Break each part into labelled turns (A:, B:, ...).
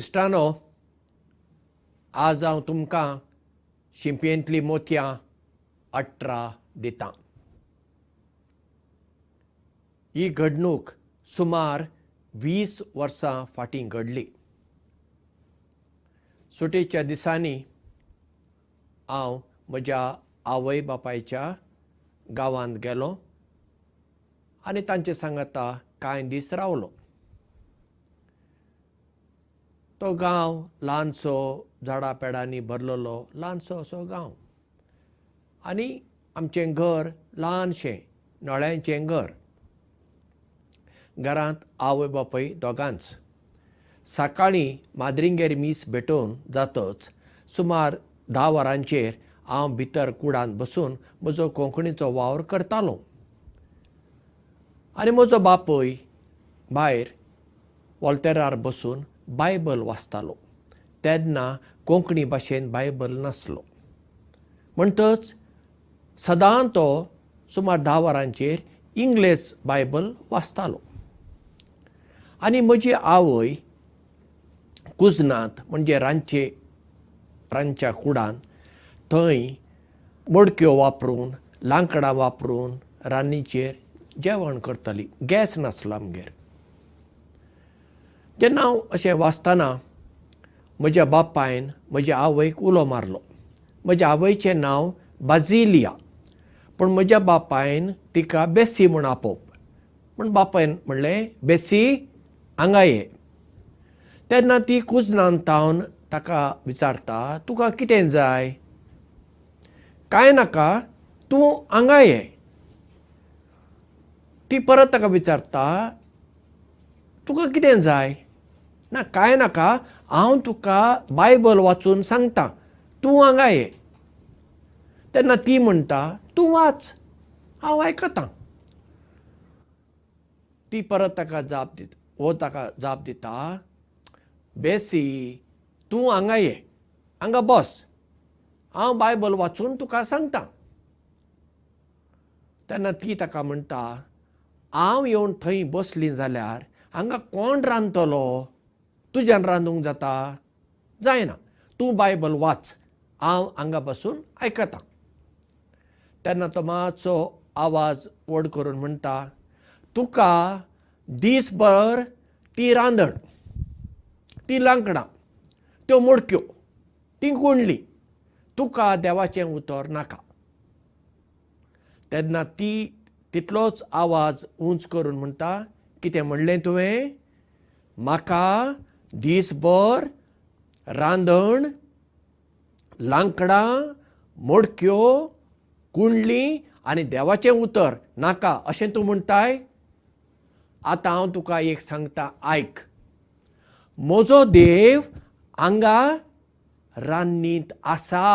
A: इश्टानो आज हांव तुमकां शिंपयेंतलीं मोतयां अठरा दितां. ही घडणूक सुमार वीस वर्सां फाटीं घडली. सुटयेच्या दिसांनी हांव म्हज्या आवय बापायच्या गांवांत गेलों आनी तांचे सांगाता कांय दीस रावलो तो गांव ल्हानसो झाडां पेडांनी भरलेलो ल्हानसो असो गांव. आनी आमचें घर ल्हानशें नळ्यांचें घर. घरांत आवय बापूय दोगांच. सकाळीं माद्रिंगेर मीस भेटोवन जातच. सुमार धा वरांचेर हांव भितर कुडांत बसून म्हजो कोंकणीचो वावर करतालों. आनी म्हजो बापूय भायर वॉल्तेरार बसून बायबल वाचतालो तेन्ना कोंकणी भाशेन बायबल नासलो. म्हणटच सदां तो सुमार धा वरांचेर इंग्लीश बायबल वाचतालो. आनी म्हजी आवय कुजनांत म्हणजे रांदचे रांदच्या कुडांत थंय मडक्यो वापरून लांकडां वापरून रान्नीचेर जेवण करताली. गॅस नासलो आमगेर जेन्ना हांव अशें वाचतना म्हज्या बापायन म्हज्या आवयक उलो मारलो. म्हज्या आवयचें नांव बाजिलिया पूण म्हज्या बापायन तिका बेसी म्हूण आपोवप. पूण बापायन म्हणलें बेसी हांगा ये. तेन्ना ती कुजनांत तावन ताका विचारता तुका कितें जाय? कांय नाका तूं हांगा ये. ती परत ताका विचारता तुका कितें जाय ना कांय नाका हांव तुका बायबल वाचून सांगता. तूं हांगा ये. तेन्ना ती म्हणटा तूं वाच. हांव आयकतां. ती परत ताका जाप दिता हो ताका जाप दिता बेसी तूं हांगा ये. हांगा बस. हांव बायबल वाचून तुका सांगता. तेन्ना ती ताका म्हणटा हांव येवन थंय बसलीं जाल्यार हांगा कोण रांदतलो तुज्यान रांदूंक जाता. जायना. तूं बायबल वाच. हांव हांगा बसून आयकतां. तेन्ना तो मातसो आवाज व्हड करून म्हणटा तुका दीसभर ती रांदण ती लांकडां त्यो मडक्यो ती कुंडली तुका देवाचें उतर नाका. तेन्ना ती तितलोच आवाज उंच करून म्हणटा कितें म्हणलें तुवें? म्हाका दीसभर रांदण लांकडां मडक्यो कुंडली आनी देवाचें उतर. नाका अशें तूं म्हणटाय? आतां हांव तुका एक सांगता आयक. म्हजो देव हांगा रान्नींत आसा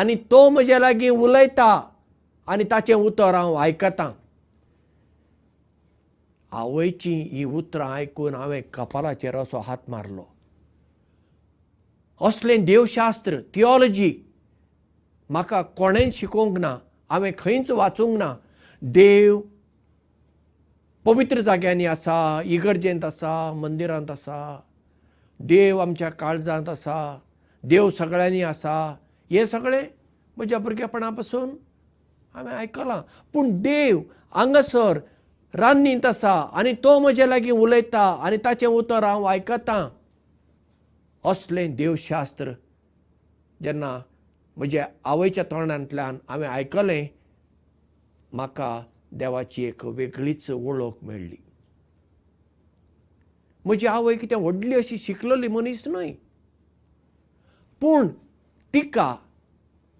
A: आनी तो म्हजे लागीं उलयता आनी ताचें उतर हांव आयकतां आवयची ही उतरां आयकून हांवें कपालाचेर असो हात मारलो. असलें देवशास्त्र थियोलॉजी म्हाका कोणेंच शिकोवंक ना हांवें खंयच वाचूंक ना. देव पवित्र जाग्यांनी आसा इगर्जेंत आसा मंदिरांत आसा. देव आमच्या काळजांत आसा. देव सगळ्यांनी आसा. हें सगळें म्हज्या भुरगेपणा पासून हांवें आयकलां. पूण देव हांगासर रान्नींत आसा आनी तो म्हजे लागीं उलयता आनी ताचें उतर हांव आयकतां. असलें देवशास्त्र जेन्ना म्हज्या आवयच्या तोंडांतल्यान हांवें आयकलें म्हाका देवाची एक वेगळीच वळख मेळ्ळी. म्हजी आवय कितें व्हडली अशी शिकलेली मनीस न्हय. पूण तिका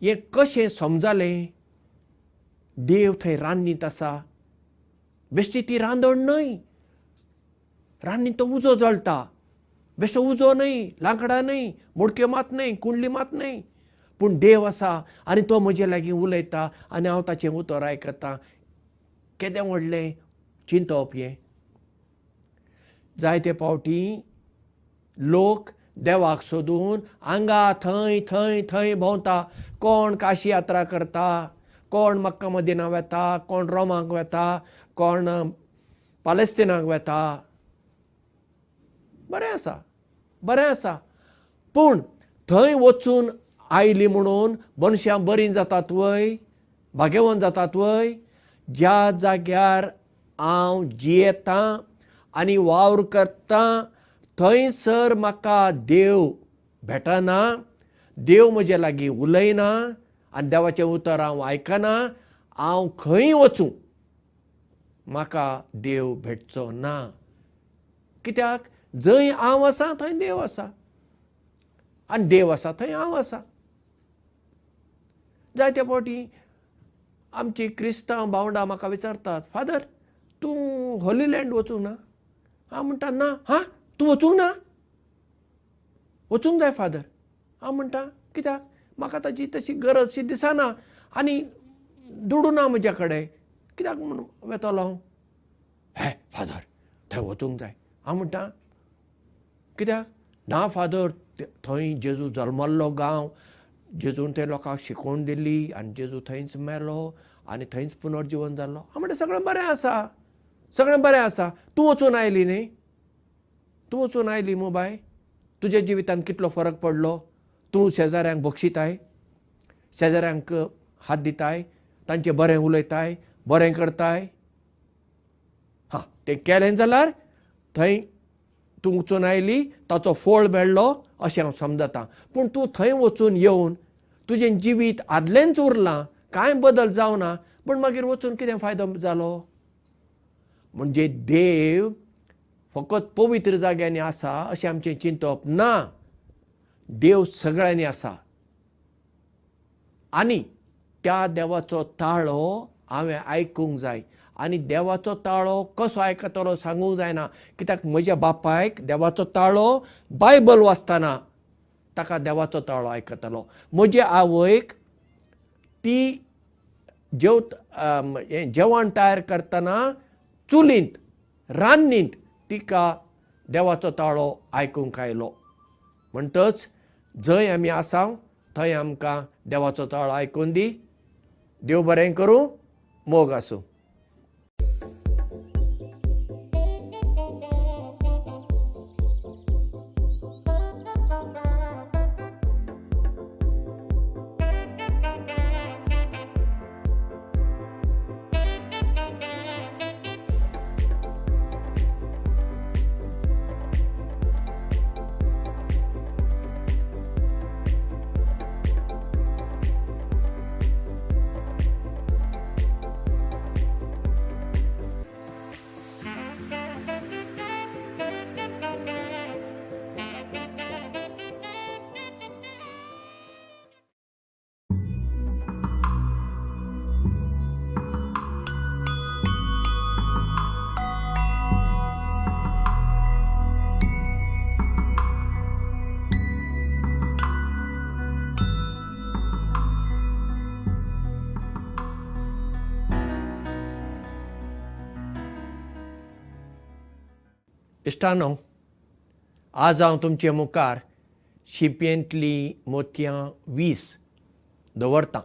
A: हें कशें समजलें? देव थंय रान्नींत आसा बेश्टी ती रांदण न्हय. रान्नींत तो उजो जळटा बेश्टो उजो न्हय लांकडां न्हय मोडक्यो मात न्हय कुंडली मात न्हय. पूण देव आसा आनी तो म्हजे लागीं उलयता आनी हांव ताचें उतर आयकतां. केदें व्हडलें? चिंतप हें जायते फावटी लोक देवाक सोदून हांगा थंय थंय थंय भोंवता. कोण काशी यात्रा करता कोण मक्का मदिना वेता कोण रोमाक वेता कोण पालेस्तिनाक वेता. बरें आसा बरें आसा. पूण थंय वचून आयली म्हणून मनशां बरीं जातात वय भाग्यवान जातात वय ज्या जाग्यार हांव जियेतां आनी वावर करतां थंयसर म्हाका देव भेटना देव म्हजे लागीं उलयना आनी देवाचें उतर हांव आयकना हांव खंय वचूं? म्हाका देव भेटचो ना. कित्याक? जंय हांव आसा थंय देव आसा. आनी देव आसा थंय हांव आसा. जायते फावटी आमची क्रिस्तांव भावंडा म्हाका विचारतात फादर तूं होली लँड वचूंक ना? हांव म्हणटा ना. हा? तूं वचूंक ना? वचूंक जाय फादर. हांव म्हणटा कित्याक म्हाका ताची तशी गरजशी दिसना आनी दुडू ना म्हज्या कडेन. कित्याक म्हणून वेतलो हे फादर थंय वचूंक जाय. हांव म्हणटा कित्याक? ना फादर थंय जेजू जल्मल्लो गांव जेजून ते लोकांक शिकोवन दिली आनी जेजू थंयच मेलो आनी थंयच पुनर्जिवन जाल्लो. हांव म्हणटा सगळें बरें आसा. सगळें बरें आसा. तूं वचून आयली न्ही? तूं वचून आयली मू बाय तुज्या जिवितांत कितलो फरक पडलो तूं शेजाऱ्यांक बक्षिताय शेजाऱ्यांक हात दिताय तांचें बरें उलयताय बरें करताय. हां तें केलें जाल्यार थंय तूं वचून आयली ताचो फळ मेळ्ळो अशें हांव समजतां. पूण तूं थंय वचून येवन तुजें जिवीत आदलेंच उरलां कांय बदल जावना पूण मागीर वचून कितें फायदो जालो? म्हणजे देव फकत पवित्र जाग्यांनी आसा अशें आमचें चिंतप ना देव सगळ्यांनी आसा. आनी त्या देवाचो ताळो हांवें आयकूंक जाय. आनी देवाचो ताळो कसो आयकतलो सांगूंक जायना. कित्याक म्हज्या बापायक देवाचो ताळो बायबल वाचतना ताका देवाचो ताळो आयकतलो. म्हजे आवयक ती जेवत हें जेवण तयार करतना चुलींत रान्नींत तिका देवाचो ताळो आयकूंक आयलो. म्हणटच जंय आमी आसा थंय आमकां देवाचो ताळो आयकून दी. देव बरें करूं मोग आसूं इश्टानो आज हांव तुमचे मुखार शिंपयेंतली मोतयां वीस दवरतां.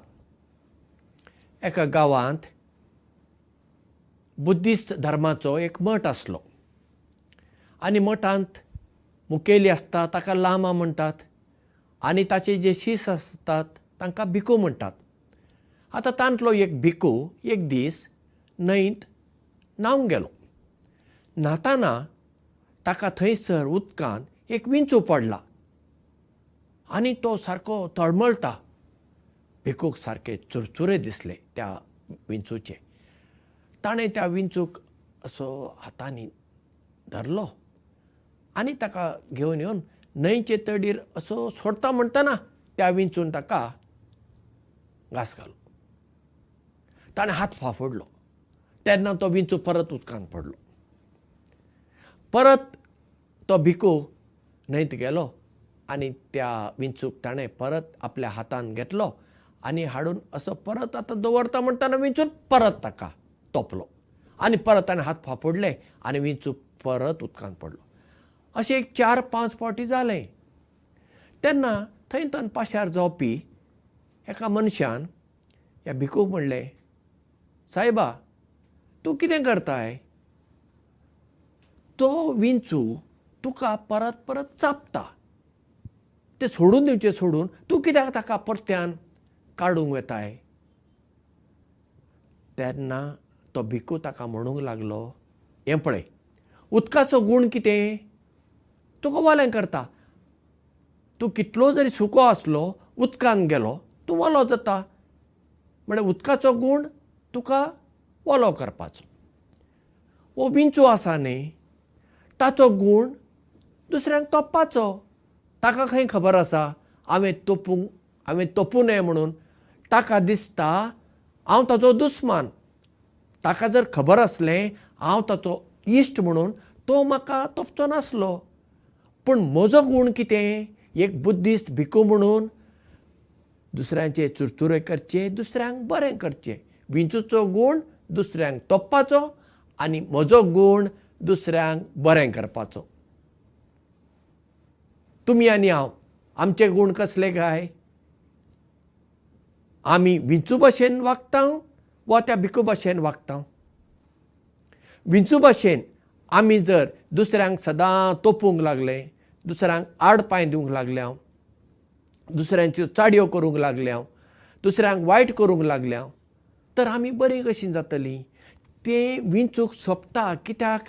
A: एका गांवांत बुद्धिस्ट धर्माचो एक मठ आसलो. आनी मठांत मुखेली आसता ताका लामा म्हणटात आनी ताचे जे शीस आसतात तांकां भिकू म्हणटात आतां तांतलो एक भिकू एक दीस न्हंयत न्हांवंक गेलो. न्हाताना ताका थंयसर उदकांत एक विंचू पडला. आनी तो सारको तळमळटा भिकूक सारके चुरचुरे दिसले त्या विंचूचे. ताणें त्या विंचूक असो हातांनी धरलो. आनी ताका घेवन येवन न्हंयचे तडीर असो सोडटा म्हणटना त्या विंचून ताका घास घालो. ताणें हात फाफोडलो. तेन्ना तो विंचू परत उदकांत पडलो. परत तो भिकू न्हंयत गेलो आनी त्या विंचूक ताणें परत आपल्या हातान घेतलो आनी हाडून असो परत आतां दवरता म्हणटना विंचून परत ताका तोपलो. आनी परत ताणें हात फाफोडले आनी विंचू परत उदकांत पडलो. अशें एक चार पांच फावटी जालें. तेन्ना थंय थंय पाशार जावपी एका मनशान ह्या भिकूक म्हणलें सायबा तूं कितें करताय? तो विंचू तुका परत परत चापता. ते सोडून दिवचें सोडून तूं कित्याक ताका परत्यान काडूंक वेताय? तेन्ना तो भिकू ताका म्हणूंक लागलो हें पळय उदकाचो गूण कितें? तुका वलें करता. तूं कितलो जरी सुको आसलो उदकान गेलो तूं वलो जाता. म्हळ्यार उदकाचो गूण तुका वलो करपाचो. वो विंचू आसा न्ही ताचो गूण दुसऱ्यांक तोपपाचो. ताका खंय खबर आसा? हांवें तोपूंक हांवें तोपूं नये म्हणून ताका दिसता हांव ताचो दुस्मान. ताका जर खबर आसलें हांव ताचो इश्ट म्हणून तो म्हाका तोपचो नासलो. पूण म्हजो गूण कितें? एक बुद्धिस्ट भिकू म्हणून दुसऱ्यांचे चुरचुरे करचे दुसऱ्यांक बरें करचें. विंचूचो गूण दुसऱ्यांक तोपपाचो आनी म्हजो गूण दुसऱ्यांक बरें करपाचो तुमी आनी हांव आमचे गूण कसले काय? आमी विंचू भशेन वागता वा त्या भिकू भशेन वागता? विंचू भशेन आमी जर दुसऱ्यांक सदां तोपूंक लागले दुसऱ्यांक आडपांय दिवंक लागले हांव दुसऱ्यांच्यो चाडयो करूंक लागले हांव दुसऱ्यांक वायट करूंक लागले हांव तर आमी बरीं कशीं जातलीं? तें विंचूक सोंपता कित्याक?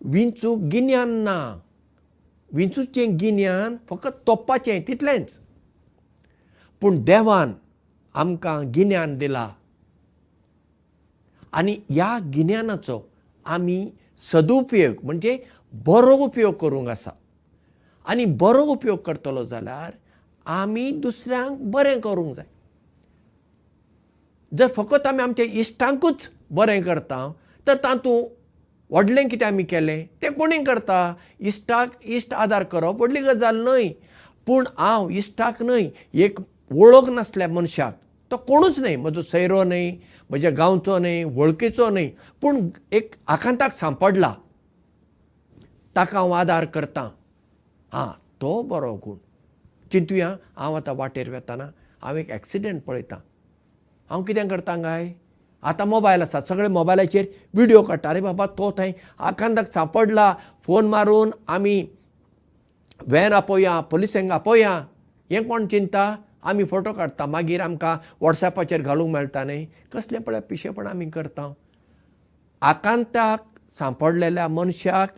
A: विंचूक गिन्यान ना विंचूचें गिन्यान फकत तोपपाचें तितलेंच. पूण देवान आमकां गिन्यान दिलां. आनी ह्या गिन्यानाचो आमी सदुपयोग म्हणजे बरो उपयोग करूंक आसा. आनी बरो उपयोग करतलो जाल्यार आमी दुसऱ्यांक बरें करूंक जाय. जर फकत आमी आमच्या इश्टांकूच बरें करता तर तातूंत व्हडलें कितें आमी केलें? तें कोणीय करता? इश्टाक इश्ट आदार करप व्हडली गजाल न्हय. पूण हांव इश्टाक न्हय एक वळख नासल्या मनशाक. तो कोणूच न्हय. म्हजो सयरो न्हय म्हज्या गांवचो न्हय वळखीचो न्हय. पूण एक आकांताक सांपडला. ताका हांव आदार करतां. हां तो बरो गूण. चिंतुया हांव आतां वाटेर वेताना. हांव एक एक्सिडेंट पळयतां. हांव कितें करतां काय आतां मोबायल आसा. सगळे मोबायलाचेर विडियो काडटा. आरे बाबा तो थंय आकांताक सांपडला. फोन मारून आमी वॅन आपोवया पुलिसांक आपोवया हें कोण चिंता? आमी फोटो काडटा. मागीर आमकां वॉट्सॅपाचेर घालूंक मेळटा न्ही कसलें पळय पिशेपण आमी करता? आकांताक सांपडलेल्या मनशाक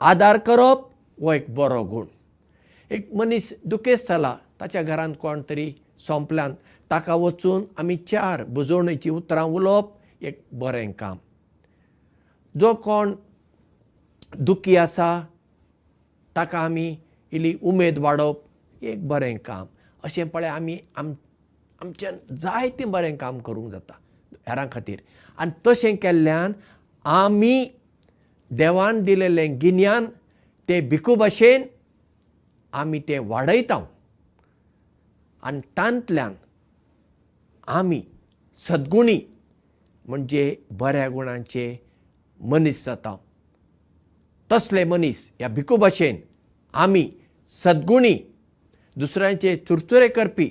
A: आदार करप हो एक बरो गूण. एक मनीस दुखेस्त जाला. ताच्या घरांत कोण तरी सोंपल्यान ताका वचून आमी चार बुजोवणेची उतरां उलोवप एक बरें काम. जो कोण दुखी आसा ताका आमी इल्ली उमेद वाडोवप एक बरें काम. अशें पळय आमी आम आमच्यान जायतें बरें काम करूंक जाता हेरां खातीर. आनी तशें केल्ल्यान आमी देवान दिलेलें गिन्यान तें भिकू भाशेन आमी तें वाडयता आनी तांतल्यान आमी सद्गुणी म्हणजे बऱ्या गुणांचे मनीस जाता. तसले मनीस ह्या भिकू भाशेन आमी सद्गुणी दुसऱ्यांचे चुरचुरे करपी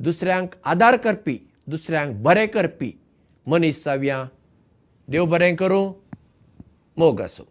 A: दुसऱ्यांक आदार करपी दुसऱ्यांक बरें करपी मनीस जावया. देव बरें करूं मोग आसूं